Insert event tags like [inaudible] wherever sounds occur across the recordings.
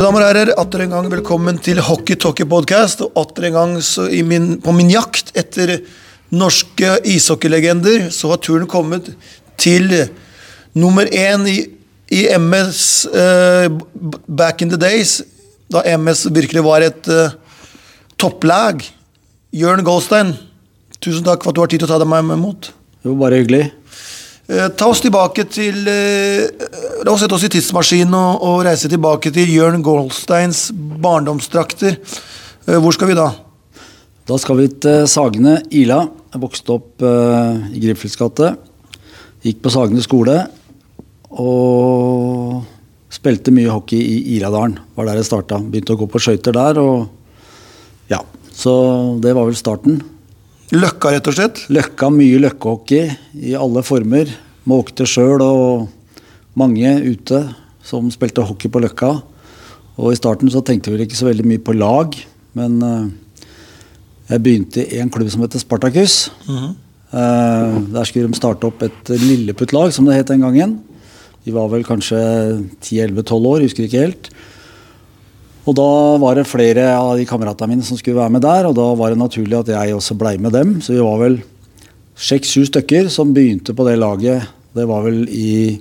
Damer og herrer, atter en gang velkommen til Hockey Talkie Podcast. Og atter en gang min, på min jakt etter norske ishockeylegender, så har turen kommet til nummer én i, i MS eh, back in the days. Da MS virkelig var et eh, topplag. Jørn Goldstein, tusen takk for at du har tid til å ta deg med imot. Jo, bare hyggelig. Eh, ta oss tilbake til eh, La oss sette oss i tidsmaskinen og, og reise tilbake til Jørn Goldsteins barndomstrakter. Eh, hvor skal vi da? Da skal vi til Sagene Ila. Jeg vokste opp eh, i Gripfelds gate. Gikk på Sagene skole. Og spilte mye hockey i Iladalen. Var der jeg starta. Begynte å gå på skøyter der. Og ja, så det var vel starten. Løkka, rett og slett? Løkka, mye løkkehockey i alle former. Måkte sjøl og mange ute som spilte hockey på Løkka. Og i starten så tenkte vi ikke så veldig mye på lag, men eh, jeg begynte i en klubb som heter Spartakus. Mm -hmm. der skulle de starte opp et lilleputtlag, som det het den gangen. De var vel kanskje 10-11-12 år, husker ikke helt. Og da var det flere av de kameratene mine som skulle være med der, og da var det naturlig at jeg også blei med dem. Så vi var vel seks-sju stykker som begynte på det laget. Det var vel i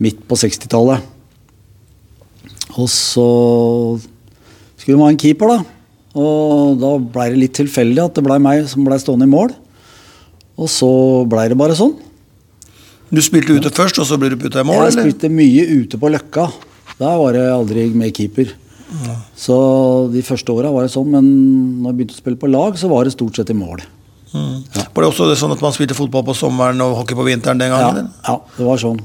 midt på 60-tallet. Og så skulle vi ha en keeper, da. Og da blei det litt tilfeldig at det blei meg som blei stående i mål. Og så blei det bare sånn. Du spilte ute først, og så ble du putta i mål? Jeg eller? spilte mye ute på Løkka. Der var jeg aldri med keeper. Så de første åra var det sånn, men når jeg begynte å spille på lag, så var det stort sett i mål. Mm. Var det også det sånn at man spilte fotball på sommeren og hockey på vinteren den gangen? Ja, ja, det var sånn.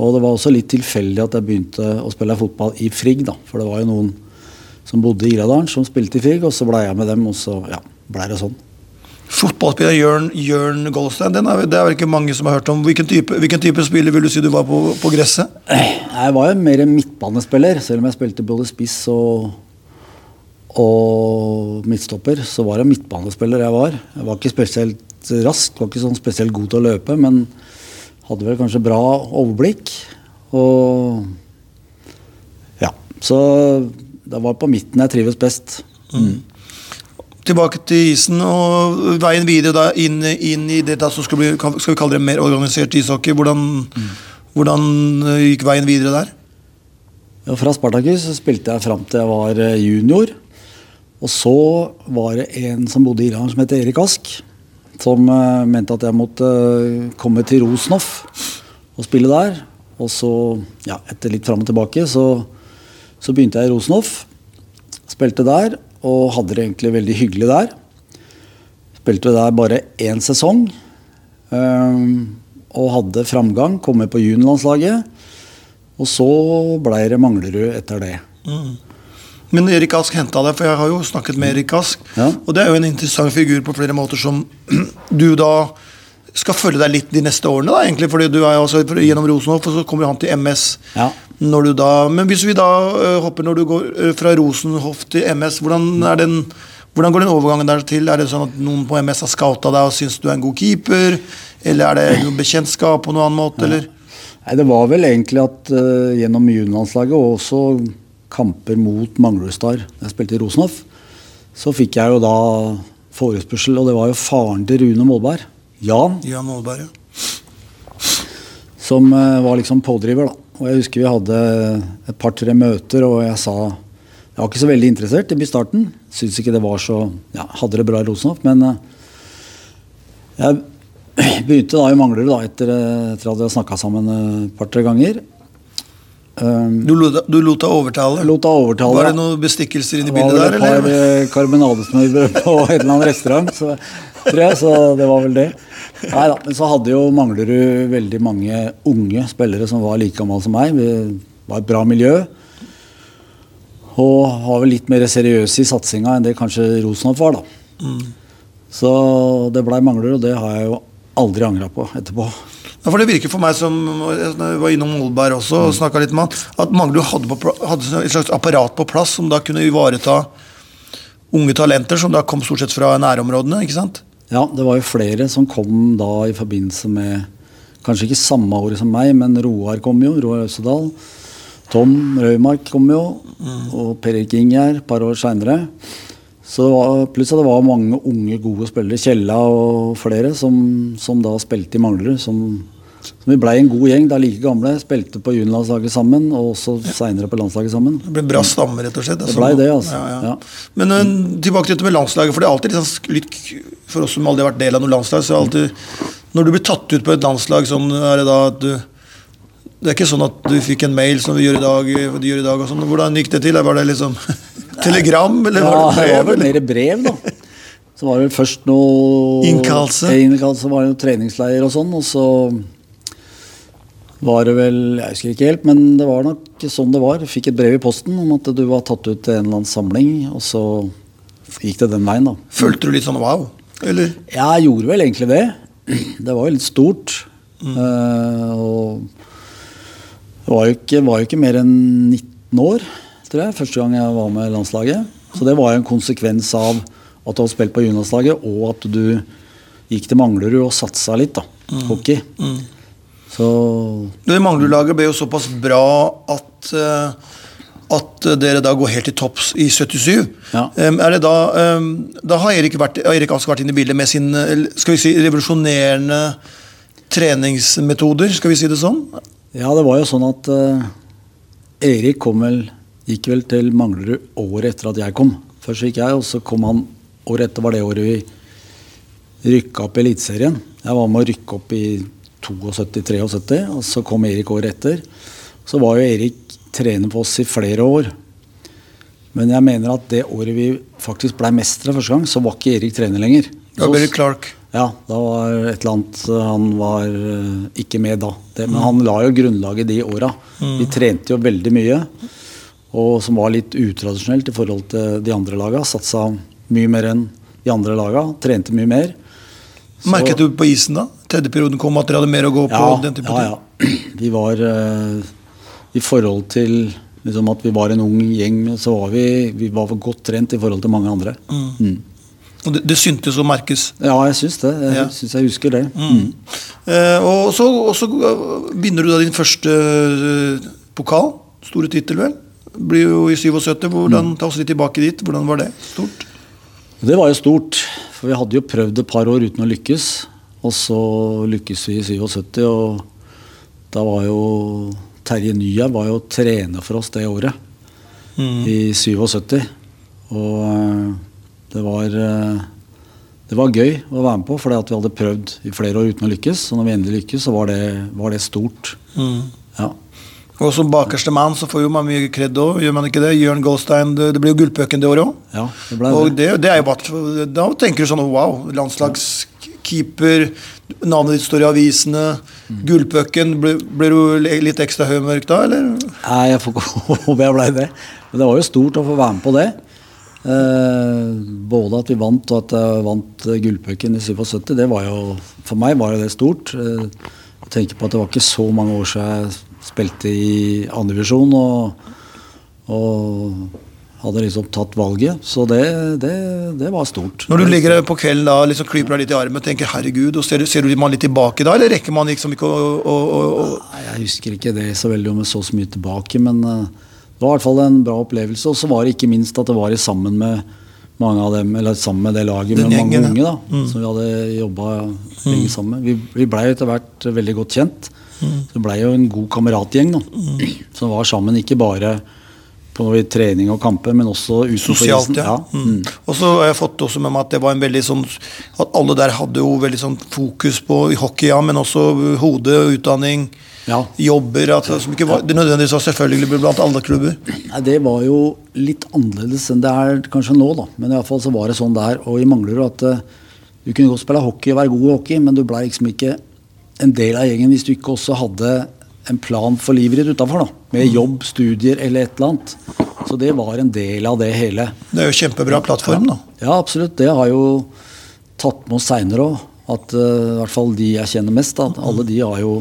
Og det var også litt tilfeldig at jeg begynte å spille fotball i Frigg, da. For det var jo noen som bodde i Iradalen som spilte i Frigg, og så blei jeg med dem, og så ja, blei det sånn. Fotballspiller Jørn, Jørn Goldstein, den er, det er vel ikke mange som har hørt om. Hvilken type, hvilken type spiller vil du si du var på, på gresset? Jeg var jo mer midtbanespiller, selv om jeg spilte både spiss og, og midtstopper. Så var jeg midtbanespiller jeg var. Jeg var ikke spesielt rask, var ikke sånn spesielt god til å løpe, men hadde vel kanskje bra overblikk. Og ja, så det var på midten jeg trives best. Mm. Tilbake til isen og veien videre da inn, inn i det som skal, bli, skal vi kalle det mer organisert ishockey. Hvordan, hvordan eh, gikk veien videre der? Ja, fra Spartakus spilte jeg fram til jeg var eh, junior. Og så var det en som bodde i Iran som het Erik Ask, som uh, mente at jeg måtte uh, komme til Rosenhoff og spille der. Og så, ja, etter litt fram og tilbake, så, så begynte jeg i Rosenhoff. Spilte der og hadde det egentlig veldig hyggelig der. Spilte der bare én sesong. ehm, og hadde framgang, kom med på juniorlandslaget. Og så blei det Manglerud etter det. Men Erik Ask henta deg, for jeg har jo snakket med Erik Ask. Ja. Og det er jo en interessant figur på flere måter som [clears throat] du da skal følge deg litt de neste årene, da, egentlig. Fordi du er jo også gjennom Rosenhoff, og så kommer han til MS. Ja. Når du da, men hvis vi da ø, hopper når du går ø, fra Rosenhoff til MS, hvordan, er den, hvordan går den overgangen der til? Er det sånn at noen på MS har scouta deg og syns du er en god keeper? Eller er det noe bekjentskap på noen annen måte, eller? Nei, Det var vel egentlig at uh, gjennom juniorlandslaget og også kamper mot Manglerudstad, da jeg spilte i Rosenhoff, så fikk jeg jo da forespørsel, og det var jo faren til Rune Molberg, Jan, Jan Aalberg, som eh, var liksom pådriver. da. Og jeg husker vi hadde et par-tre møter, og jeg sa Jeg var ikke så veldig interessert i starten. Syns ikke det var så Ja, hadde det bra i Rosenhoff, men eh, jeg [clears throat] begynte da i Manglerud da, etter, eh, etter at vi hadde snakka sammen et par-tre ganger. Um, Du lot, du lot deg overtale? lot deg overtale. Var det noen bestikkelser inni Det var bildet der, et par eller? eh, karbonadesmørbrød [laughs] på en eller annen restaurant, så, tror jeg, så det var vel det. Nei da, men så hadde jo Manglerud veldig mange unge spillere som var like gamle som meg. Vi var et bra miljø. Og var vel litt mer seriøse i satsinga enn det kanskje Rosenhoff var, da. Så det blei Manglerud, og det har jeg jo aldri angra på etterpå. Ja, for Det virker for meg som Jeg var innom Molberg også og snakka litt med han. At Manglerud hadde, på hadde et slags apparat på plass som da kunne ivareta unge talenter som da kom stort sett fra nærområdene. ikke sant? Ja, det var jo flere som kom da i forbindelse med Kanskje ikke samme året som meg, men Roar kom jo. Roar Østerdal. Tom Røymark kom jo, og Per Erik Ingjerd et par år seinere. Så det var, pluss at det var mange unge, gode spillere, Kjella og flere, som, som da spilte i Manglerud. Som, som vi blei en god gjeng, da like gamle. Spilte på juniorlandslaget sammen, og også seinere på landslaget sammen. Det ble bra stamme, rett og slett. Det ble det, altså. Ja, ja. Ja. Men uh, tilbake til dette med landslaget. For det er alltid litt, sånn litt For oss som aldri har vært del av noe landslag, så er det alltid Når du blir tatt ut på et landslag, sånn er det da at du Det er ikke sånn at du fikk en mail som vi gjør i dag, de gjør i dag og sånn. Hvordan gikk det til? [laughs] Var det liksom telegram, eller Ja, var det det brev? var vel mer brev, da. Så var det vel først noe Innkallelse. Ja, Innkallelse var det noe treningsleir og sånn, og så var det vel Jeg husker ikke helt, men det var nok sånn det var. Jeg fikk et brev i posten om at du var tatt ut til en eller annen samling, og så gikk det den veien, da. Følte du litt sånn wow? Eller? Ja, jeg gjorde vel egentlig det. Det var jo litt stort. Eh, og det var jo, ikke, var jo ikke mer enn 19 år, tror jeg, første gang jeg var med landslaget. Så det var jo en konsekvens av at du hadde spilt på juniorlandslaget, og at du gikk til Manglerud og satsa litt, da. Hockey. Så Det Manglerud-laget ble jo såpass bra at eh, at dere da går helt til topps i 77. Ja. Er det da, da har Erik, vært, Erik Ask vært inne i bildet med sine eh, skal vi si, revolusjonerende treningsmetoder, skal vi si det sånn? Ja, det var jo sånn at uh, Erik kom vel, gikk vel til Manglerud året etter at jeg kom. Først gikk jeg, og så kom han året etter, var det året vi rykka opp i Eliteserien. Jeg var med å rykke opp i 72-73, og så kom Erik året etter. Så var jo Erik trener på oss i flere år. Men jeg mener at det året vi faktisk ble mestere første gang, så var ikke Erik trener lenger. Da ble det Clark. ja, da var et eller annet Han var eh, ikke med da. Det, men han la jo grunnlaget de åra. Vi trente jo veldig mye. Og som var litt utradisjonelt i forhold til de andre laga. Satsa mye mer enn de andre laga. Trente mye mer. Så- Merket du på isen da? Tredje perioden kom at dere hadde mer å gå på? ja, den type ja, ja. [clears throat] Vi var uh, I forhold til liksom at vi var en ung gjeng, så var vi, vi var godt trent i forhold til mange andre. Mm. Mm. Og det, det syntes og merkes. Ja, jeg syns det. Jeg Ja. Synes jeg husker det. Mm. Eh, og så, og så eh, vinner du da din første uh, pokal. Store tittel, vel? Blir jo i 77. Hvordan, Ta oss litt tilbake dit. Hvordan var det? Stort? Det var jo stort, for vi hadde jo prøvd et par år uten å lykkes. Og så lykkes vi i 77, og da var jo Terje Nyhaug var jo trener for oss det året. Mm. I 77. Og eh, det var eh, Det var gøy å være med på, fordi vi hadde prøvd i flere år uten å lykkes. Og når vi endelig lykkes, så var det, var det stort. Mm. Ja. Og som bakerste mann så får jo man mye kred òg, gjør man ikke det? Jørn Goldstein, det, det blir jo Gullpucken det året òg. ja, Og det. det, er jo bare, da tenker du sånn wow, landslagskeeper, navnet ditt står i avisene, Gullpucken. Blir, blir du litt ekstra høymørk da, eller? Nei, jeg får [laughs] håpe jeg ble det. Men det var jo stort å få være med på det. Eh, både at vi vant og at jeg vant gullpucken i 77, det var jo For meg var det stort. Eh, tenker på at det var ikke så mange år siden jeg spilte i andredivisjon og, og hadde liksom tatt valget. Så det, det, det var stort. Når du ligger på kvelden da, liksom klyper deg litt i armen og tenker 'herregud', og ser, ser du man litt tilbake da, eller rekker man liksom ikke å, å, å, Nei, Jeg husker ikke det så veldig om jeg så så mye tilbake, men eh, det var i hvert fall en bra opplevelse. Og så var det ikke minst at det var sammen med mange av dem, eller sammen med det laget Den med mange gjengen, unge da, mm. som vi hadde jobba lenge sammen med. Vi, vi blei etter hvert veldig godt kjent. Så det blei jo en god kameratgjeng da, som var sammen ikke bare på noe i trening og kamper, men også utenfor Sosialt, isen. ja. Mm. Og så har jeg fått også med meg at det var en veldig sånn At alle der hadde jo veldig sånn fokus på hockey, ja, men også hode, utdanning, Ja. jobber at, Som ikke var, det nødvendigvis var selvfølgelig blant alle klubber. Nei, Det var jo litt annerledes enn det er kanskje nå, da. Men i hvert fall så var det sånn der. Og i Manglerud at eh, du kunne godt spille hockey og være god i hockey, men du ble liksom ikke en del av gjengen hvis du ikke også hadde en plan for livet ditt utafor. Med jobb, studier eller et eller annet. Så det var en del av det hele. Det er jo kjempebra plattform, da. Ja, absolutt. Det har jo tatt med oss seinere òg. At uh, i hvert fall de jeg kjenner mest, da, alle de har jo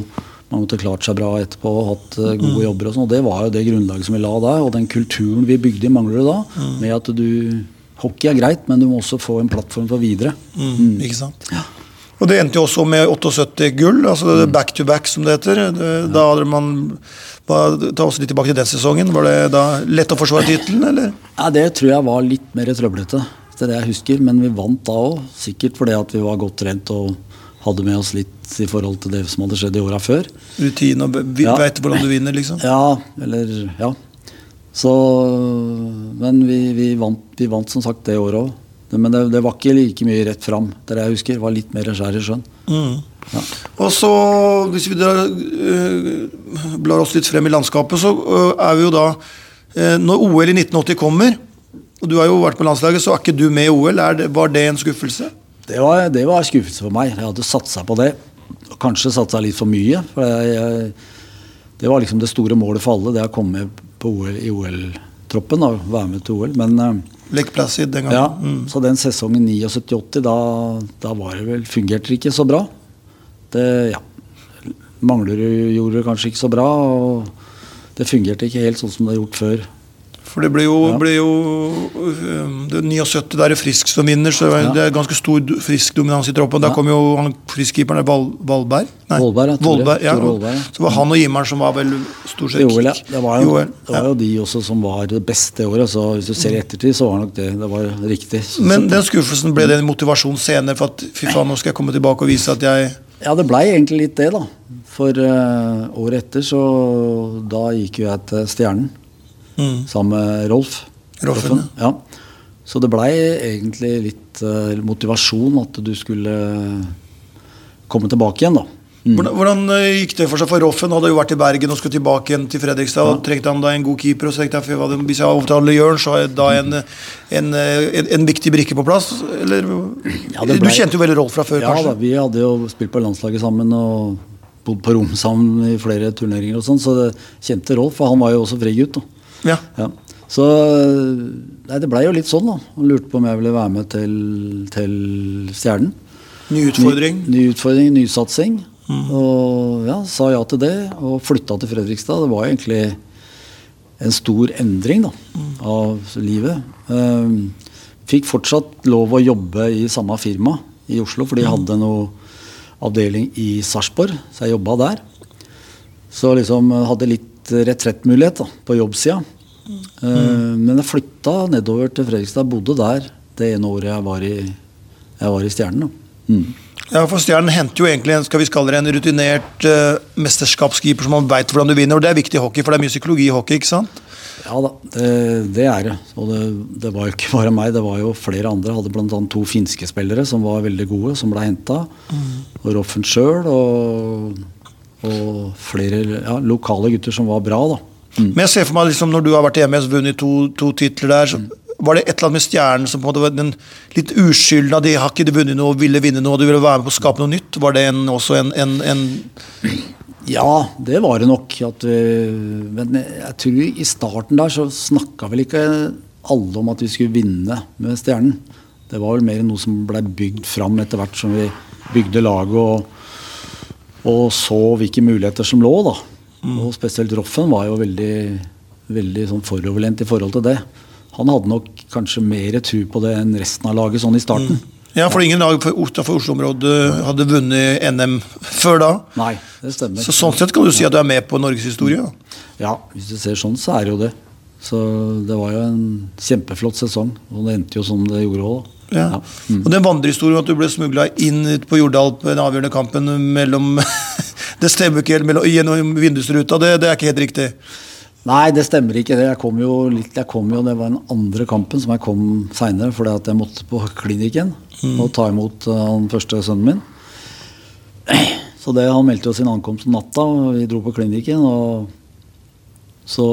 mange måter klart seg bra etterpå og hatt uh, gode jobber. og sånn, og Det var jo det grunnlaget som vi la der, og den kulturen vi bygde i Manglerud da. Med at du Hockey er greit, men du må også få en plattform for videre. Mm, Ikke sant? Og det endte jo også med 78 gull, altså back to back, som det heter. Da hadde man Ta oss litt tilbake til den sesongen. Var det da lett å forsvare tittelen, eller? Ja, Det tror jeg var litt mer trøblete, det er det jeg husker. Men vi vant da òg. Sikkert fordi at vi var godt trent og hadde med oss litt i forhold til det som hadde skjedd i åra før. Rutine og Ja. veit hvordan du vinner, liksom? [laughs] Ja, eller Ja. Så Men vi, vi, vant, vi vant som sagt det året òg. Men det, det var ikke like mye rett fram. Det jeg husker. Det var litt mer skjær i sjøen. Mm. Ja. Og så, hvis vi da øh, blar oss litt frem i landskapet, så øh, er vi jo da øh, Når OL i 1980 kommer, og du har jo vært på landslaget, så er ikke du med i OL. Er det, var det en skuffelse? Det var, det var skuffelse for meg. Jeg hadde satsa på det. Kanskje satsa litt for mye. For jeg, jeg, det var liksom det store målet for alle, det å komme på OL, i OL-troppen og være med til OL. Men Lake Placid den gangen. ja, Mm. så den sesongen 79-80, da, da var det vel, fungerte det ikke så bra. Det, ja. Manglerud gjorde det kanskje ikke så bra, og det fungerte ikke helt sånn som det har gjort før. For det ble jo, Ja. ble jo øh, det 79 der er Frisk som vinner, så det er- Ja. er ganske stor du- frisk dominans i troppen. Ja. kom jo han friskkeeperen Val, Valberg. Nei, ja, Tore. Vollberg, ja. Så var han og Jimmeren som var vel stort sett Joel, ja. Det var, jo, OL, det var jo de også som var det beste året, så hvis du ser i ettertid, så var nok det, det var riktig. Men den skuffelsen ble det en motivasjon senere for at fy faen, nå skal jeg komme tilbake og vise at jeg ja, det blei egentlig litt det, da. For uh, året etter, så da gikk jo jeg til Stjernen mm. sammen med Rolf. Rolfen, Ja. Så det blei egentlig litt uh, motivasjon at du skulle komme tilbake igjen, da. Mm. Hvordan, hvordan eh, gikk det for seg? For Roffen hadde jo vært i Bergen og skulle tilbake igjen til Fredrikstad. og Trengte han da en god keeper? Og så tenkte jeg, det- Hvis jeg overtaler Jørn, så har jeg da en, en, en, en viktig brikke på plass? Eller? Ja, ble... du kjente jo veldig Rolf fra før, Ja da, Ja, vi hadde jo spilt på landslaget sammen og bodd på rom sammen i flere turneringer og sånn, så det kjente Rolf, Og han var jo også frigutt. da. Ja. Ja. Så nei, det blei jo litt sånn, da. Han lurte på om jeg ville være med til, til Stjernen. Ny utfordring? Ny, ny utfordring, nysatsing. Og ja, sa ja til det, og flytta til Fredrikstad. Det var egentlig en stor endring da, av livet. Um, fikk fortsatt lov å jobbe i samme firma i Oslo, for de hadde noe avdeling i Sarpsborg, så jeg jobba der. Så liksom hadde litt retrettmulighet da, på jobbsida. Eh, Men jeg flytta nedover til Fredrikstad, bodde der det ene året jeg var i, jeg var i Stjernen. Mm. Ja, for Stjernen henter jo egentlig en, skal vi kalle det en rutinert uh, mesterskapskeeper som man veit hvordan du vinner. og Det er viktig i hockey, for det er mye psykologi i hockey. ikke sant? Ja da, det, det er det. Og det, det var jo ikke bare meg, det var jo flere andre. Jeg hadde bl.a. to finske spillere som var veldig gode, som ble henta. Og Roffen sjøl og, og flere ja, lokale gutter som var bra, da. Mm. Men jeg ser for meg liksom, når du har vært i MS vunnet to, to titler der, så var det et eller annet med Stjernen som på en måte var den litt uskylden av de har ikke vunnet noe, ville vinne noe, og du ville være med på å skape noe nytt? Var det en, også en, en, en Ja, det var det nok. Vi, men jeg tror i starten der så snakka vel ikke alle om at vi skulle vinne med Stjernen. Det var vel mer noe som blei bygd fram etter hvert som vi bygde laget og, og så hvilke muligheter som lå. da. Og spesielt Roffen var jo veldig, veldig sånn foroverlent i forhold til det. Han hadde nok kanskje mer tro på det enn resten av laget sånn i starten. Ja, for ingen lag utenfor Oslo-området hadde vunnet NM før da. Nei, det stemmer. Så sånn sett kan du si at du er med på norgeshistorie. da. Ja, hvis du ser sånn, så er det jo det. Så det var jo en kjempeflott sesong, og det endte jo som det gjorde òg. Ja. Mm. Og den vandrehistorien at du ble smugla inn på Jordal på den avgjørende kampen mellom [laughs] Det stemmer ikke helt mellom, gjennom vindusruta, det, det er ikke helt riktig. Nei, det stemmer ikke. det. Jeg kom jo litt, jeg kom jo, Det var den andre kampen som jeg kom seinere, fordi at jeg måtte på klinikken og ta imot uh, han første sønnen min. [clears throat] Så det, Han meldte jo sin ankomst om natta, og vi dro på klinikken. og Så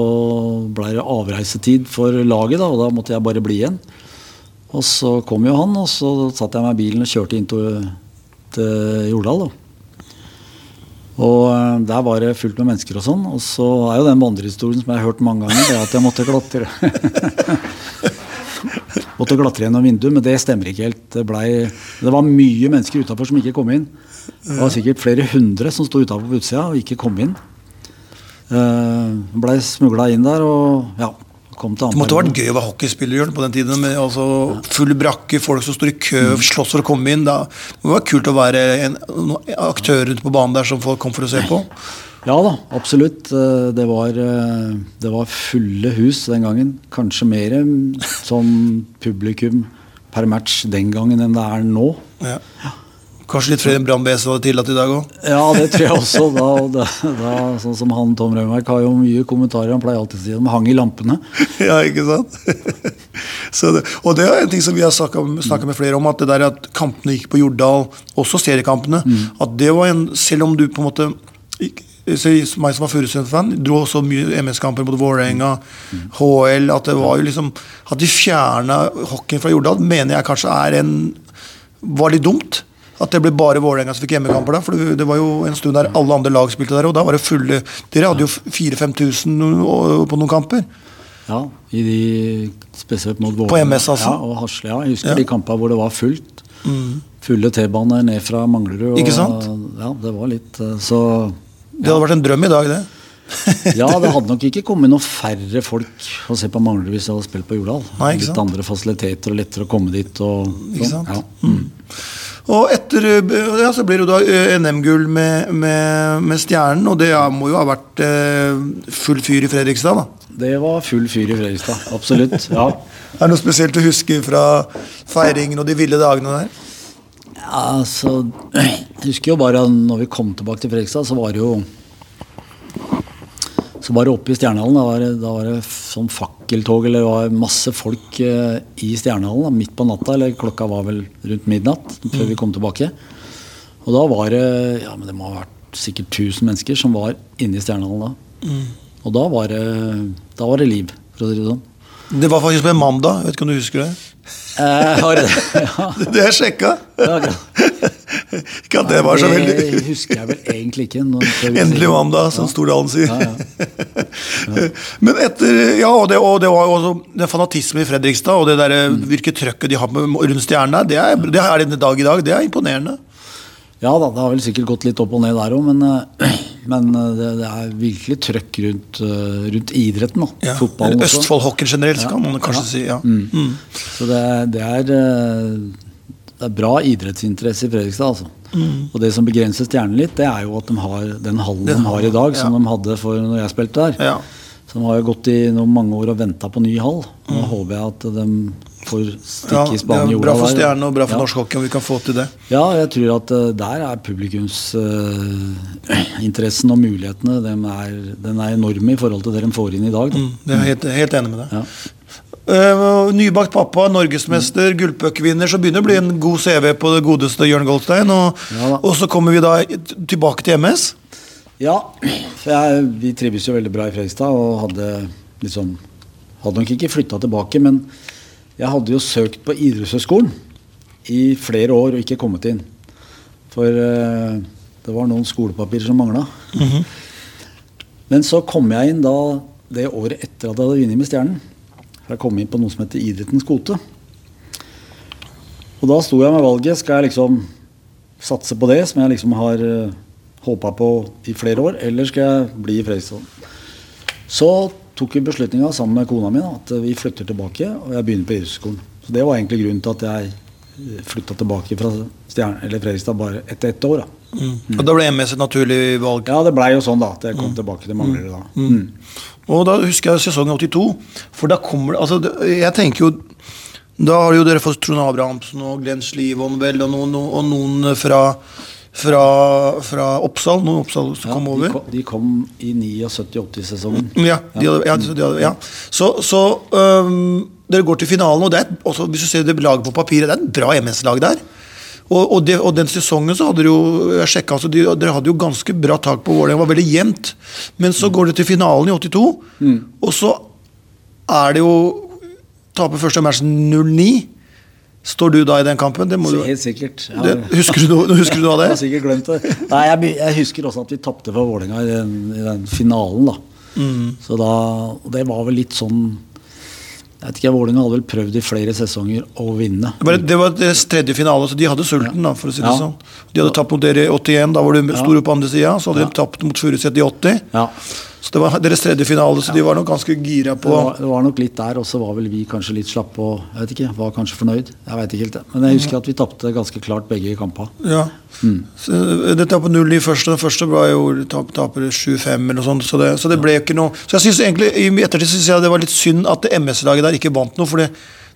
blei det avreisetid for laget, da, og da måtte jeg bare bli igjen. Og så kom jo han, og så satte jeg meg i bilen og kjørte inn til, Jordal. da. Og eh, der var det fullt med mennesker og sånn. Og så er jo den vandrehistorien som jeg har hørt mange ganger, det at jeg måtte klatre. [laughs] måtte klatre gjennom vinduet, men det stemmer ikke helt. Det, ble, det var mye mennesker utafor som ikke kom inn. Det var sikkert flere hundre som sto utafor på utsida og ikke kom inn. Uh, blei smugla inn der og ja, Det måtte ha vært gøy å være hockeyspiller Jørn, på den tiden. Med altså, full brakke, folk som står i kø, slåss for å komme inn. Da. Det være kult å være en, aktør rundt på banen der som folk kom for å se på. Ja da, absolutt. Eh, Det var, eh, det var fulle hus den gangen. Kanskje mer sånn publikum per match den gangen enn det er nå. Ja. Kanskje litt flere enn Brann BS hadde tillatt i dag òg. Ja, det tror jeg også. Da, da, da, sånn som han Tom Rønmark har jo mye kommentarer. Han pleier alltid å si at de hang i lampene. [laughs] Ja, ikke sant? [laughs] Så det, og det er en ting som vi har snakka med flere om, at det der at kampene gikk på Jordal, også seriekampene, at det var en Selv om du på en måte så meg som var Furusund-fan, dro også mye MS-kamper mot Vålerenga, HL At det var jo liksom At de fjerna hockeyen fra Jordal, mener jeg kanskje er en var litt dumt. At det ble bare Vålerenga som fikk hjemmekamper da. For det- var jo en stund der alle andre lag spilte der, og da var det fulle Dere hadde jo 4000-5000 på noen kamper. Ja, i de, Spesielt mot På Vålerenga. MS, altså? Ja, og Hasle. Ja. Jeg husker Ja. de kampene hvor det var fullt. Fulle T-baner ned fra Manglerud. og- Ikke sant? Ja, det var litt Så ja. Det hadde vært en drøm i dag, det. [laughs] Ja, det hadde nok ikke [laughs] kommet noe færre folk å se på Manglerud hvis jeg hadde spilt på Jordal. Nei, Litt andre fasiliteter og lettere å komme dit. Og, sånn. Ja. Og etter ja, så blir det da eh, NM-gull med, med, med Stjernen, og det må jo ha vært eh, full fyr i Fredrikstad, da. Det var full fyr i Fredrikstad. Absolutt. ja. [laughs] Er det noe spesielt å huske fra feiringen og de ville dagene der? Ja, altså, jeg husker jo bare når vi kom tilbake til Fredrikstad, så var det jo Så var det oppe i Stjernehallen. Da var det, da var det sånn fakkeltog, eller det var masse folk eh, i Stjernehallen da, midt på natta. Eller klokka var vel rundt midnatt før vi kom tilbake. Og da var det ja, men det må ha vært sikkert 1000 mennesker som var inne i Stjernehallen da. Og da var, det, da var det liv, for å si det sånn. Det var faktisk på en mandag. Jeg vet ikke om du husker det? Eh, har det, ja, [laughs] Det har jeg sjekka. ja. Ikke at det var så veldig Det husker jeg vel egentlig ikke. Endelig mandag, som Stordalen sier. [laughs] Men etter Ja, og det, og det var jo den fanatismen i Fredrikstad, og det der, hvilket trøkket de har rundt stjernen der, det er, det er den dag i dag. Det er imponerende. Ja da, det har vel sikkert gått litt opp og ned der òg, men, eh, [clears throat] men eh, det, det er virkelig trøkk rundt, eh, rundt idretten. da, Ja. Fotballen også. Østfold-hockeyen generelt, Ja. kan man kanskje Ja. si. ja. Mm. Så det, det, er, eh, det er bra idrettsinteresse i Fredrikstad. altså. Mm. Og det som begrenser Stjernen litt, det er jo at de har den hallen Den de har i dag, som ja. de hadde for når jeg spilte der. Ja. Så de har jo gått i noen mange år og venta på ny hall. Nå håper jeg at de får Mm. Ja, stikke i spaden i jorda bra for stjernene Stjernen og bra for norsk hockey om vi kan få til det. Ja, jeg tror at eh, der er publikumsinteressen [clears throat] og mulighetene dem er, den er enorme i forhold til det de får inn i dag. Da. Mm, det er jeg helt, helt enig med deg. Eh, nybakt pappa, norgesmester, gullpuckvinner, så begynner det å bli en god CV på det godeste Jørn Goldstein. Og, Ja og så kommer vi da tilbake til MS. Ja, for jeg, vi trives jo veldig bra i Fredrikstad og hadde liksom Hadde nok ikke flytta tilbake, men jeg hadde jo søkt på idrettshøyskolen i flere år og ikke kommet inn. For uh, det var noen skolepapirer som mangla. Men så kom jeg inn da det året etter at jeg hadde vunnet med Stjernen. For jeg kom inn på noe som heter Idrettens kvote. Og da sto jeg med valget. Skal jeg liksom satse på det, som jeg liksom har uh, håpa på i flere år, eller skal jeg bli i Fredrikstad? Så tok vi beslutninga sammen med kona mi at vi flytter tilbake, og jeg begynner på idrettsskolen. Så det var egentlig grunnen til at jeg flytta tilbake fra Stjern, eller Fredrikstad bare etter ett år. da. Og da ble MS et naturlig valg. Ja, det blei jo sånn da, at jeg kom tilbake til Manglerud da. Mm. Og da husker jeg sesongen 82. For da kommer det Altså, jeg tenker jo Da har jo dere fått Trond Abrahamsen og Glenn Slivon vel, og noen, og noen fra, fra, fra Oppsal. Noen Oppsal som Ja, kom de, over. kom, de kom i 79-80-sesongen. Ja, de ja, ja. Så, så øhm, dere går til finalen, og det er, også, hvis du ser det laget på papiret, det er et bra MS-lag der. Og, og, det, og den sesongen så hadde dere jo jeg sjekket, altså de, Dere hadde jo ganske bra tak på Vålerenga, det var veldig jevnt. Men så går det til finalen i 82, og så er det jo Taper første matchen 0-9. Står du da i den kampen? Det må du, Helt sikkert. Ja. det, husker, du, noe- [laughs] husker du noe av Jeg har det? sikkert glemt det. Nei, jeg, jeg husker også at vi tapte for Vålerenga i, den- i den finalen. da. Mm. Så da, Det var vel litt sånn Jeg vet ikke, Vålerenga hadde vel prøvd i flere sesonger å vinne. Det var, det var deres tredje finale, så de hadde sulten, da, for å si det Ja. sånn. De hadde tapt mot dere i 81, da var du stor på andre sida. Så hadde Ja. de tapt mot Furuset i 80. Ja, Så det var deres tredje finale, så de var nok ganske gira Det på var, det var nok litt der, og så var vel vi kanskje litt slappe og jeg vet ikke, var kanskje fornøyd. Jeg vet ikke helt det. Men jeg husker at vi tapte ganske klart begge kampene. Ja. Så, eh, dette er på 0 i første. Den første var jo tap, taper 7-5 eller noe sånt. Så det, så det ble ikke noe Så jeg synes egentlig i ettertid synes jeg det var litt synd at det MS-laget der ikke vant noe, for det,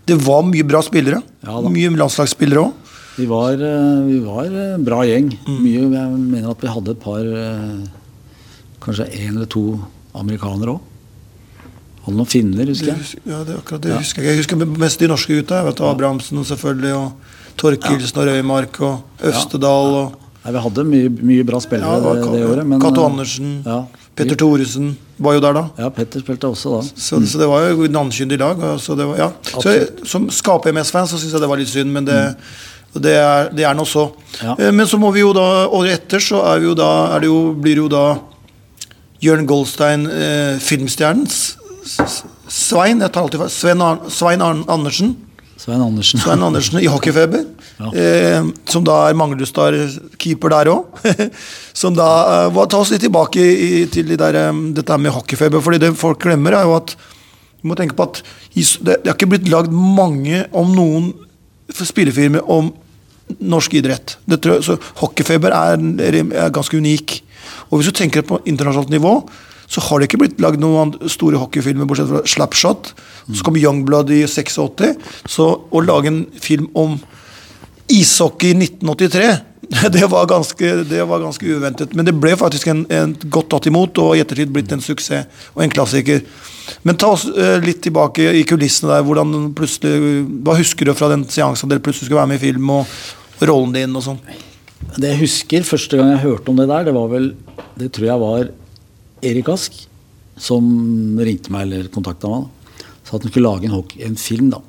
det var mye bra spillere. Ja mye landslagsspillere òg. Vi var, eh, vi var en bra gjeng. Mye, jeg mener at vi hadde et par eh, Kanskje én eller to amerikanere òg. Hadde noen finner, husker jeg. Ja, det er akkurat det husker jeg. Jeg husker mest de norske gutta. Jeg vet, Abrahamsen selvfølgelig, og Torkelsen og Røymark og Østedal og Nei, Vi hadde mye, mye bra spillere Ja, det, det året. Men, Cato eh, Andersen, Ja, Petter Thoresen var jo der da. ja, Petter spilte også da. Så, så det var jo navnkyndig lag. og Så det var, ja. så jeg, som skaper MS-fan så syns jeg det var litt synd, men det, det er, det er nå så. Ja. Eh, Men så må vi jo da, året etter så er vi jo da, er det jo, blir jo da Jørn Goldstein, eh, filmstjernen. Svein, jeg alltid. Svein, Ar Svein Ar Andersen. Svein Andersen. Svein Andersen i Hockeyfeber. Ja. Eh, som da er Manglerudstad-keeper der òg. [laughs] som da eh, Ta oss litt tilbake i, til de der, um, dette med Hockeyfeber. fordi det folk glemmer, er jo at du må tenke på at det, det har ikke blitt lagd mange om noen spillefilmer om norsk idrett. Det så Hockeyfeber er, er ganske unik. Og hvis du tenker på internasjonalt nivå, så har det ikke blitt lagd noen store hockeyfilmer, bortsett fra Slapshot. Så kom Youngblood i 86. Så å lage en film om ishockey i 1983 [laughs] det var, ganske, det var ganske uventet. Men det ble faktisk en, en godt tatt imot, og i ettertid blitt en suksess og en klassiker. Men ta oss eh, litt tilbake i kulissene der. hvordan plutselig, Hva husker du fra den seansen dere plutselig skulle være med i film, og, rollen din og sånn? Det jeg husker første gang jeg hørte om det der, det var vel Det tror jeg var Erik Ask som ringte meg eller kontakta meg. da. Sa at han skulle lage en, en film. da.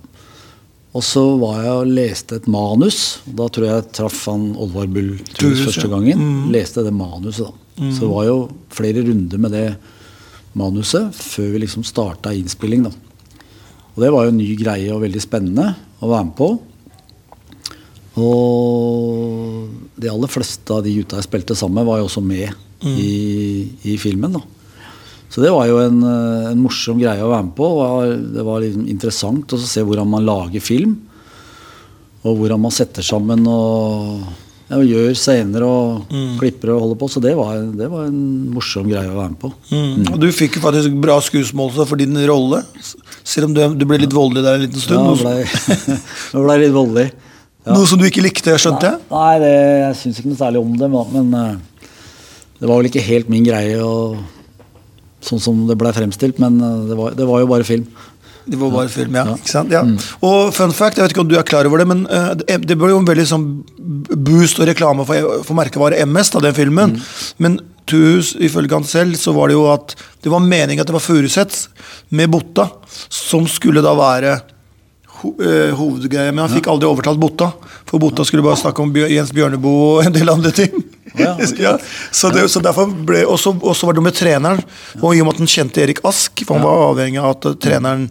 Og så var jeg og leste et manus. og Da tror jeg jeg traff han Oddvar Bull Truls første ja. Mm. Leste det manuset, da. Så det var jo flere runder med det manuset før vi liksom starta innspilling. da. Og det var jo en ny greie og veldig spennende å være med på. Og de aller fleste av de gutta jeg spilte sammen med, var jo også med i, i filmen. da. Så det var jo en, en morsom greie å være med på. Det var, liksom interessant å se hvordan man lager film. Og hvordan man setter sammen og, ja, og gjør scener og klipper og holder på. Så det var, det var en morsom greie å være med på. Og du fikk jo faktisk bra skuesmålelse for din rolle, selv om du, du ble litt voldelig der en liten stund. Ja, jeg [laughs] ble, jeg ble litt voldelig. Ja. noe som du ikke likte, skjønte jeg? Nei, det, jeg syns ikke noe særlig om det, men, eh, det var vel ikke helt min greie, og, sånn som det ble fremstilt. Men eh, det var, det var jo bare film. Det var bare film, ja. Ja. Ikke sant? ja. Og fun fact, jeg vet ikke om du er klar over det, men uh, det, ble jo en veldig sånn boost og reklame for, for merkevare MS, da, den filmen. Men Tuhus, ifølge han selv, så var det jo at det var meningen at det var Furuseths med Botta som skulle da være ho eh, hovedgreia, men han fikk aldri overtalt Botta. For Botta skulle bare snakke om Bjør Jens Bjørneboe og en del andre ting. Ja, okay. [laughs] Ja, så, det, så derfor ble og så var det med treneren. Og i og med at han kjente Erik Ask, for han var avhengig av at treneren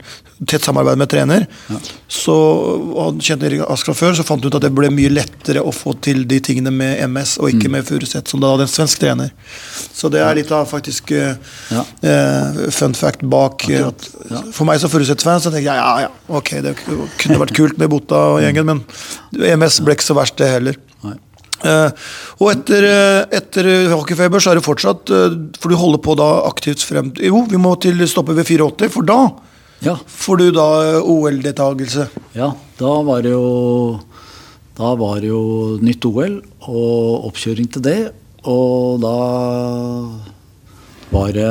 tett samarbeid med trener, så og kjente Erik Ask fra før, så fant han ut at det ble mye lettere å få til de tingene med MS, og Mm. ikke med Furuseth, som da hadde en svensk trener. Så det er litt av faktisk eh, Ja. eh, fun fact bak eh, ja. For meg som Furuseth-fan, så tenker jeg ja, ja, ok, det kunne vært kult med Botta og gjengen, men MS ble ikke så verst, det heller. Nei. Eh, og etter, etter hockeyfeber så er det fortsatt uh, For du holder på da aktivt frem Jo, vi må til stoppe ved 84, for da Ja, får du da eh, OL-deltakelse. ja, da var det jo Da var det jo nytt OL og oppkjøring til det. Og da var det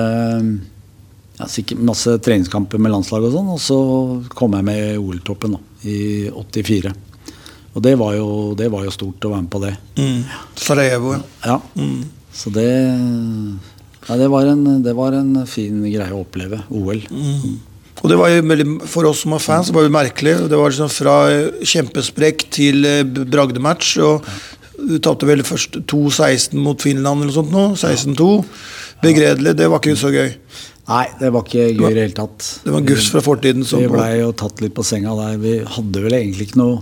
ja, sikkert masse treningskamper med landslaget og sånn. Og så kom jeg med i OL-troppen da, i 84. Og det var, jo, det var jo stort å være med på det. Sarajevo, ja. Ja. Så det ja, det, var en, det var en fin greie å oppleve. OL. Og det var jo veldig, For oss som var fans, det var jo merkelig. Det var liksom Fra eh, kjempesprekk til eh, bragdematch. og Du tapte vel først 2-16 mot Finland eller noe sånt nå. 16-2. Begredelig. Det var ikke så gøy. Nei, det var ikke gøy i det hele tatt. Det var gufs fra fortiden. Som Vi blei jo tatt litt på senga der. Vi hadde vel egentlig ikke noe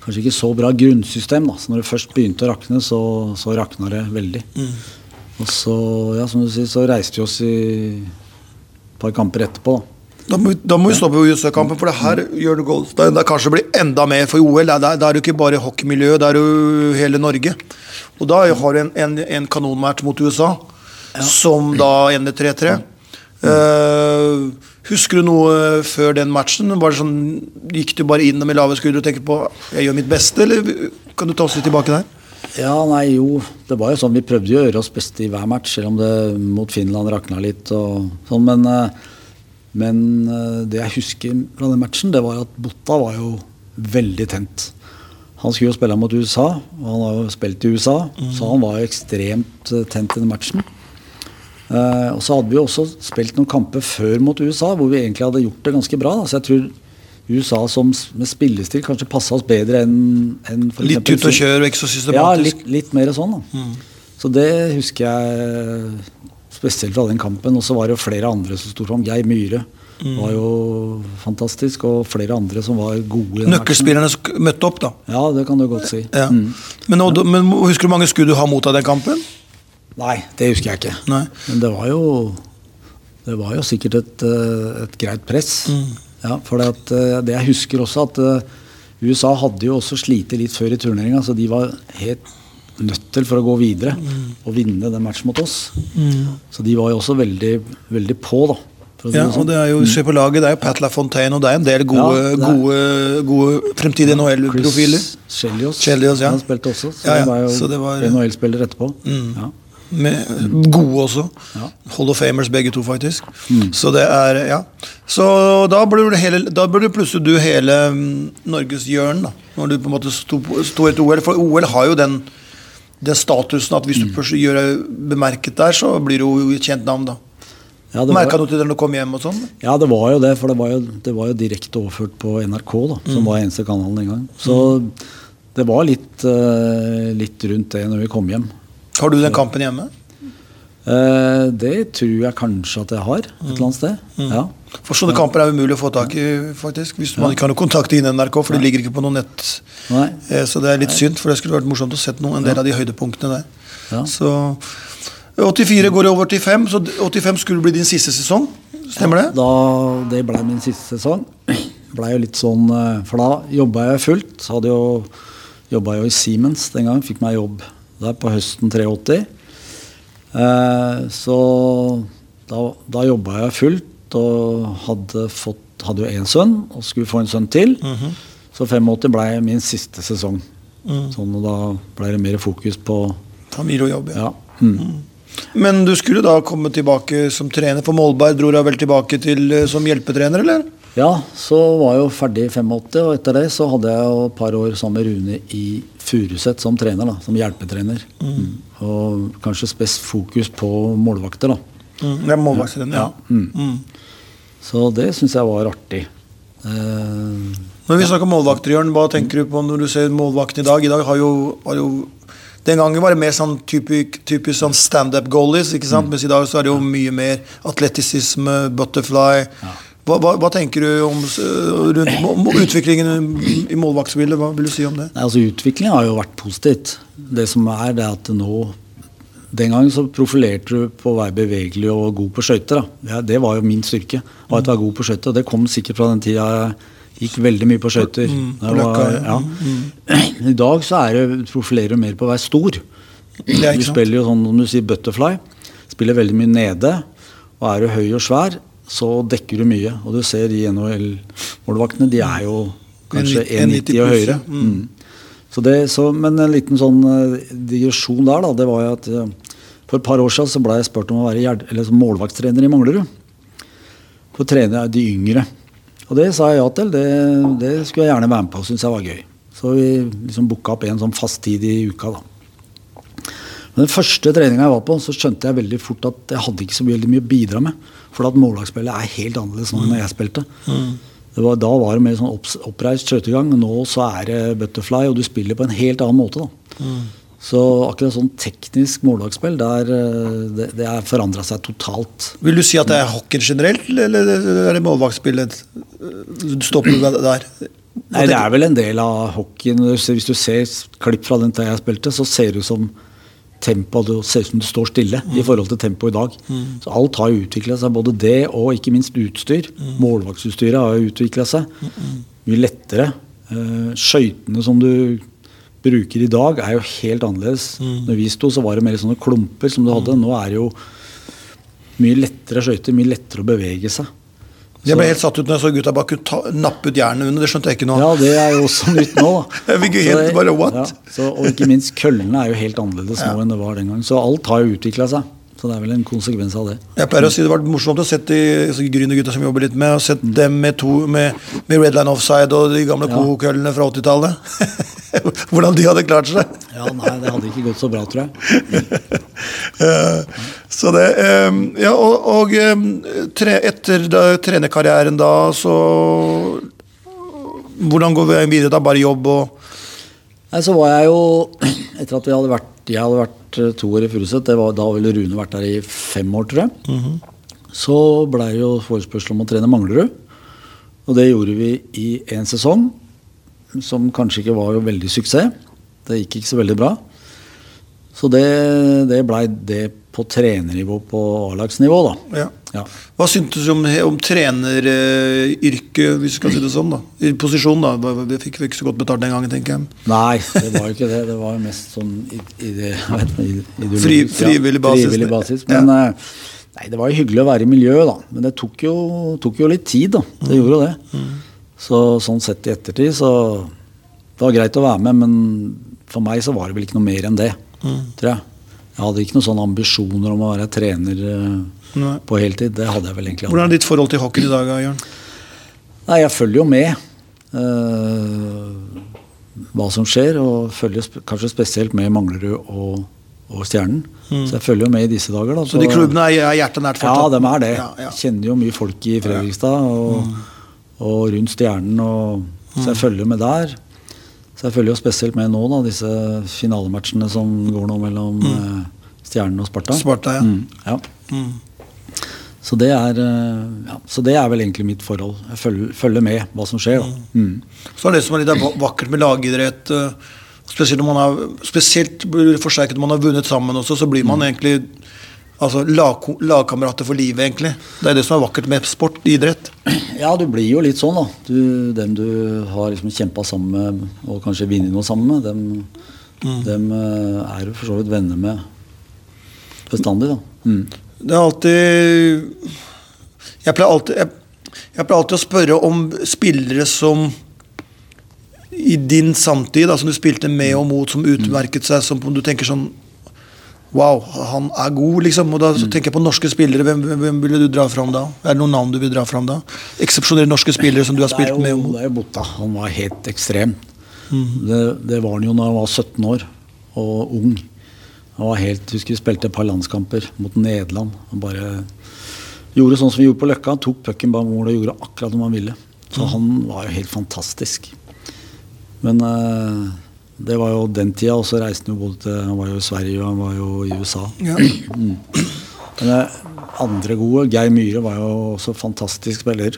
Kanskje ikke så bra grunnsystem. da, så Når det først begynte å rakne, så, så rakna det veldig. Og så, ja, som du sier, så reiste vi oss i et par kamper etterpå. da. Da må, vi- da må vi stoppe USA-kampen, for det her gjør det Goldstein det kanskje blir enda mer for OL. Da er, det ikke bare hockeymiljøet, det er jo hele Norge. Og da har du en, en, en kanonmatch mot USA, som da ender 3-3. Eh, husker du noe før den matchen? Var det sånn, Gikk du bare inn med lave skuldre og tenkte på jeg gjør mitt beste, eller kan du ta oss litt tilbake der? Ja, nei, jo. Det var jo sånn, Vi prøvde jo å gjøre oss beste i hver match, selv om det mot Finland rakna litt. og sånn, Men, eh, men eh, det jeg husker fra den matchen, det var at Botta var jo veldig tent. Han skulle jo spille mot USA, og han har jo spilt i USA, så han var jo ekstremt eh, tent i den matchen. Uh, og så hadde vi jo også spilt noen kamper før mot USA, hvor vi egentlig hadde gjort det ganske bra. Da. Så jeg tror USA som, med spillestil kanskje passa oss bedre enn en Litt eksempel ut og kjør og ikke så ja, systematisk? litt, litt mer sånn, da. Så det husker jeg spesielt fra den kampen. Og så var det jo flere andre som sto fram. Geir Myhre var jo fantastisk, og flere andre som var gode. Nøkkelspillerne som møtte opp, da. Ja, det kan du godt si. Ja. Mm. Men, nå- men husker du hvor mange skudd du har mottatt den kampen? Nei, det husker jeg ikke. Nei. Men det var jo Det var jo sikkert et, eh, et greit press. Ja, for det, at, eh, det jeg husker også, at eh, USA hadde jo også slitt litt før i turneringa, så de var helt nødt til for å gå videre og vinne den matchen mot oss. Så de var jo også veldig, veldig på, da. Si Ja, sånn. og det er jo, Se på laget, det er jo Pat LaFontaine, og det er en del gode, Ja, gode, gode fremtidige NHL-profiler. Chris Chelios, Chelios, ja. han spilte også, så Ja, ja, var jo det var- NHL-spiller etterpå. Mm. Ja. Med gode også. Ja. Hall of Famers begge to, faktisk. Så det er Ja. Så da blir, det hele, da blir det plutselig du hele mm, Norges hjørne, da. Når du på en måte sto, sto et OL. For OL har jo den, den statusen at hvis du først gjør deg bemerket der, så blir du jo et kjent navn, da. Ja, Merka du til det når du kom hjem og sånn? Ja, det var jo det, for det var jo, det var jo direkte overført på NRK, da, Mm. som var eneste kanalen den gang. Så det var litt, uh, litt rundt det når vi kom hjem. Har du den kampen hjemme? Uh, det tror jeg kanskje at jeg har, et eller annet sted. Mm. Ja. For sånne kamper er umulig å få tak i, faktisk. Hvis man ikke har noe kontakt inn i NRK, for det ligger ikke på noe nett. Nei. Eh, Så det er litt synd, for det skulle vært morsomt å sett noen, en del av de høydepunktene der. Ja. Så 84 går over til 5, så 85 skulle bli din siste sesong. Stemmer det? Da, det ble min siste sesong. [clears throat] Ble jo litt sånn, eh, For da jobba jeg fullt. Hadde jo Jobba jo i Siemens den gang. Fikk meg jobb der på høsten 83. Eh, så da, da jobba jeg fullt og hadde, fått, hadde jo én sønn og skulle få en sønn til. Så 85 ble min siste sesong. Sånn, og da ble det mer fokus på Familie og jobb, ja. ja. Mm. Men du skulle da komme tilbake som trener, for Målberg. dro deg vel tilbake til eh, som hjelpetrener, eller? Ja, så var jeg jo ferdig i 85, og etter det så hadde jeg jo et par år sammen med Rune i Furuset som trener, da, som hjelpetrener. Mm. Og kanskje spes fokus på målvakter, da. Mm. Det er målvaktstrener, ja. Mm. Mm. Så det syns jeg var artig. Uh, Når vi snakker målvakter, Jørn, hva tenker du på når du ser målvakten i dag? I dag har jo, har jo Den gangen var det mer sånn typisk, typisk sånn standup goalies, ikke sant? mens i dag så er det jo mye mer atletisisme, butterfly. Hva, hva, hva tenker du om, rundt utviklingen i målvaktspillet? Hva vil du si om det? Nei, altså Utviklingen har jo vært positivt. Det som er, det er at nå Den gangen så profilerte du på å være bevegelig og god på skøyter. Ja, det var jo min styrke. Og at jeg var god på skøyter. Og det kom sikkert fra den tida jeg gikk veldig mye på skøyter. Mm, ja. I dag så er det, profilerer du mer på å være stor. Du spiller jo sånn, som du sier butterfly, spiller veldig mye nede. Og er du høy og svær, så dekker du mye. Og du ser de NHL-målvaktene, de er jo kanskje 1,90 1,90 og høyere. Mm. Mm. Så det, så, men en liten sånn eh, digresjon der, da, det var jo at eh, for et par år siden så ble jeg spurt om å være målvaktstrener i Manglerud. For å trene de yngre. Og det sa jeg ja til. Det, det skulle jeg gjerne være med på, Syns jeg var gøy. Så vi liksom booka opp en sånn fast tid i uka, da. Men den første treninga jeg var på, så skjønte jeg veldig fort at jeg hadde ikke så mye å bidra med. For at mållagsspillet er helt annerledes nå enn da jeg spilte. Det var, da var det mer sånn opp, oppreist skøytegang. Nå så er det butterfly, og du spiller på en helt annen måte. da. Så akkurat sånn teknisk mållagsspill, eh, det, det har forandra seg totalt. Vil du si at det er hockey generelt, eller er det målvaktspillet? Du stopper der? Nei, Det er vel en del av hockeyen. Hvis du ser- Hvis du ser klipp fra den tida jeg spilte, så ser det ut som tempoet det ser ut som det står stille i forhold til tempoet i dag. Så alt har jo utvikla seg, både det og ikke minst utstyr. Målvaktsutstyret har jo utvikla seg. Mye lettere. Uh, Skøytene som du bruker i dag, er jo helt annerledes. Når vi sto, så var det mer sånne klumper som du hadde. Nå er det jo mye lettere skøyter, mye lettere å bevege seg. Jeg ble helt satt ut når jeg så gutta bare kunne ta, nappe ut jernet under. Det skjønte jeg ikke nå. Ja, det er jo også nytt nå. da. [laughs] Helt bare, what? Ja, så, og ikke minst køllene er jo helt annerledes nå enn det var den gangen. Så alt har jo utvikla seg. Så det er vel en konsekvens av det. Jeg pleier å si det var morsomt å sette de altså, Grünergutta som jobber litt med, og sett dem med, to, med, med Red Line Offside og de gamle Ja. kohokøllene fra 80-tallet. [laughs] Hvordan de hadde klart seg. Ja, nei, det hadde ikke gått så bra, tror jeg. [laughs] Eh, Så det eh, Ja, og, og eh, tre, etter da, trenerkarrieren da, så Hvordan går vi videre da? Bare jobb og Nei, så var jeg jo [clears throat] Etter at vi hadde vært, jeg hadde vært eh, to år i Furuset, da ville Rune vært der i fem år, tror jeg. Så blei jo forespørsel om å trene Manglerud. Og det gjorde vi i én sesong, som kanskje ikke var jo veldig suksess. Det gikk ikke så veldig bra. Så det, det blei det på trenernivå på A-lagsnivå, da. ja. Ja. Hva syntes du om, om treneryrket, hvis vi skal si det sånn? da? I posisjon, da. Vi fikk ikke så godt betalt den gangen, tenker jeg. Nei, det var jo ikke det. Det var mest sånn i, i det, ideologisk, Fri- frivillig basis. frivillig basis. Men ja. nei, det var jo hyggelig å være i miljøet, da. Men det tok jo, tok jo litt tid, da. Det gjorde jo det. Så sånn sett i ettertid, så Det var greit å være med, men for meg så var det vel ikke noe mer enn det, tror jeg. Jeg hadde ikke noen sånne ambisjoner om å være trener eh, Nei. på heltid. Det hadde jeg vel egentlig aldri. Hvordan er ditt forhold til hockey i dag, Jørn? Nei, jeg følger jo med Uh, hva som skjer, og følger sp kanskje spesielt med Manglerud og, og Stjernen. Så jeg følger jo med i disse dager. Da, Så, Så de klubbene er, er hjertet nært Ja, fortsatt? de er det. Ja, ja. Kjenner jo mye folk i Fredrikstad og, og rundt Stjernen. Og, så jeg følger med der. Så jeg følger jo spesielt med nå, da, disse finalematchene som går nå mellom mm. Stjernen og Sparta. Sparta, ja. Mm, ja. Så, det er, eh, ja. så det er vel egentlig mitt forhold. Jeg følger, følger med hva som skjer. Da. Mm. Så er det som er litt vakkert med lagidrett, eh, spesielt når man har spesielt forsterket når man har vunnet sammen også, så blir Mm. man egentlig altså, lag, lagkamerater for livet, egentlig. Det er det som er vakkert med sport, idrett. Ja, du blir jo litt sånn, da. Du, dem du har liksom kjempa sammen med, og kanskje vunnet noe sammen med, dem, dem eh, er du for så vidt venner med bestandig, da. Mm. Det er alltid Jeg pleier alltid, jeg, jeg pleier alltid å spørre om spillere som i din samtid, da, som du spilte med og mot, som utmerket seg, som du tenker sånn Wow, han er god, liksom. Og da så tenker jeg på norske spillere. Hvem, hvem, ville du dra fram da? Er det noen navn du vil dra fram da? Eksepsjonelle norske spillere som du har spilt jo, med det er jo Botta. Han var helt ekstrem. det, det var han jo da han var 17 år og ung. Han var helt, husker vi spilte et par landskamper mot Nederland. Han bare gjorde sånn som vi gjorde på Løkka. Han tok pucken bak mål og gjorde akkurat som han ville. Så han var jo helt fantastisk. Men uh, det var jo den tida, og så reiste han jo både til Han var jo i Sverige og han var jo i USA. Ja. [clears throat] Men uh, andre gode, Geir Myhre var jo også fantastisk spiller.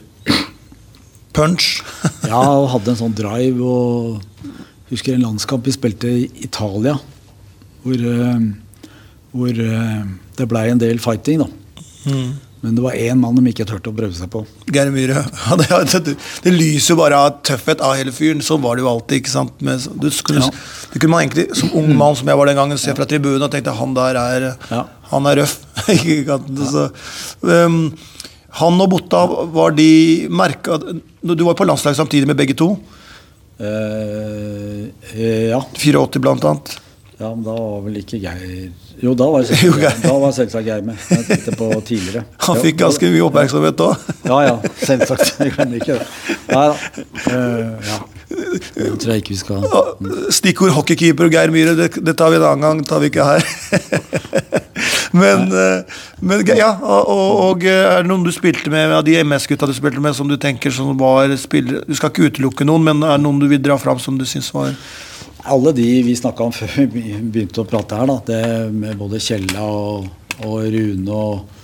Punch. [laughs] Ja, og hadde en sånn drive og Husker en landskamp vi spilte i Italia, hvor, eh, hvor eh, det blei en del fighting, da. Mm. Men det var én mann de ikke turte å prøve seg på. Geir Myhre. [laughs] Ja, det, det, det lyser jo bare av tøffhet av hele fyren. Sånn var det jo alltid. ikke sant? Med, du skulle, Ja. det kunne man egentlig, Som ung mann som jeg var den gangen, se fra tribunen og tenkte han der er Ja. Han er røff. [laughs] Så, um, han og Botta, var de merka Du var på landslag samtidig med begge to. Uh, ja. 84 blant annet. Ja, men da var vel ikke Geir Jo, da var, [laughs] selvsagt, da var selvsagt Geir med. Jeg tenkte på tidligere. [laughs] Han fikk ganske mye oppmerksomhet da. [laughs] Ja, ja, selvsagt. Jeg glemmer ikke det. Nei da. Uh, ja. Det tror jeg ikke vi skal Stikkord hockeykeeper og Geir Myhre, det, det tar vi en annen gang. tar vi ikke her. men, eh, men ja, og, og er det noen du spilte med av de MS-gutta du spilte med, som du tenker som var spillere Du skal ikke utelukke noen, men er det noen du vil dra fram som du syns var Alle de vi snakka om [laughs] før vi begynte å prate her, da, det med både Kjella og, og Rune og,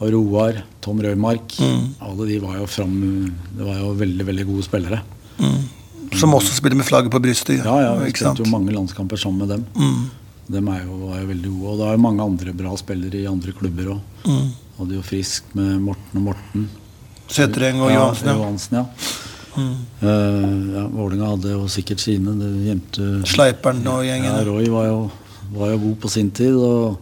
og Roar, Tom Røymark Alle de var jo fram Det var jo veldig, veldig gode spillere. Som også spiller med flagget på brystet. Ja, ja, Vi spilte jo mange landskamper sammen med dem. Mm. Dem er jo, var jo veldig gode. Og det er jo mange andre bra spillere i andre klubber òg. Mm. Hadde jo Frisk med Morten og Morten. Setereng og Johansen, ja. Johansen, ja. Mm. Eh, ja, Vålinga hadde jo sikkert sine. Det gjemte Sleiperen og gjengen. Ja, Roy var jo, var jo god på sin tid. Og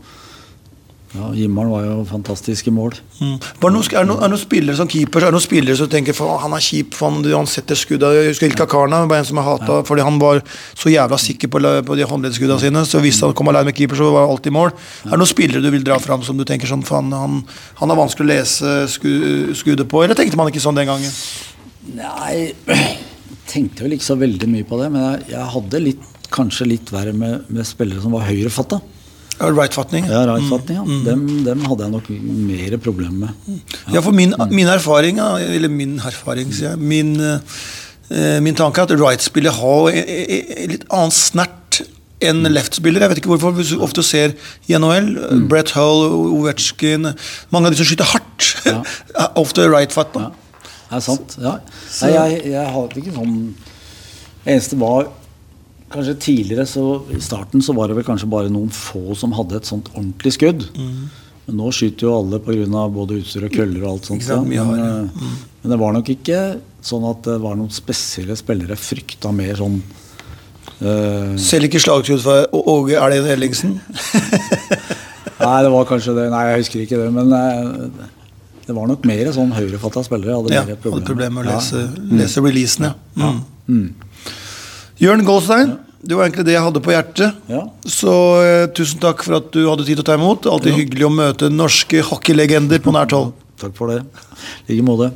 ja, Himmelen var jo fantastisk i mål. Mm. Noen, er, det noen, noen spillere som keeper Er det noen spillere som tenker for, han er kjip, for han, han setter skudda Jeg husker Ilka Karna, bare en som jeg hata, fordi han var så jævla sikker på, på de håndleddskudda sine. Så hvis han kom alene med keeper, så var han alltid i mål. Er det noen spillere du vil dra fram som du tenker sånn faen, han, han er vanskelig å lese skuddet på? Eller tenkte man ikke sånn den gangen? Nei, jeg tenkte vel ikke så veldig mye på det. Men jeg, jeg hadde litt, kanskje litt verre med, med spillere som var høyrefatta. Ja, Right-fatning? Ja, right-fatning, ja. Dem, dem hadde jeg nok mer problemer med. Ja, for min, min erfaring, eller min erfaring, sier jeg, min, eh, min tanke er at right-spillet har e- e- e- litt annen snert enn left-spiller. Jeg vet ikke hvorfor, hvis du ofte ser i NHL, Brett Hull, Ovetsjkin Mange av de som skyter hardt, Ja. [laughs] er ofte right-fatta. Det er sant. Ja. Nei, jeg, jeg hadde ikke sånn Eneste var Kanskje tidligere, så i starten så var det vel kanskje bare noen få som hadde et sånt ordentlig skudd. Men nå skyter jo alle pga. både utstyr og køller og alt sånt. Sant, men, eh, men det var nok ikke sånn at det var noen spesielle spillere frykta mer sånn uh, Selv ikke slagskudd fra Åge Elgen Ellingsen. [laughs] Nei, det var kanskje det. Nei, jeg husker ikke det. Men eh, det var nok mer sånn høyrefatta spillere. Hadde Ja, mer hadde problemer med å Ja. lese, releasene. releasen, ja. Mm. Mm. Jørn Goldstein, det var egentlig det jeg hadde på hjertet. Ja. Så eh, tusen takk for at du hadde tid til å ta imot. Alltid hyggelig å møte norske hockeylegender på nært hold. Takk for det. I like måte.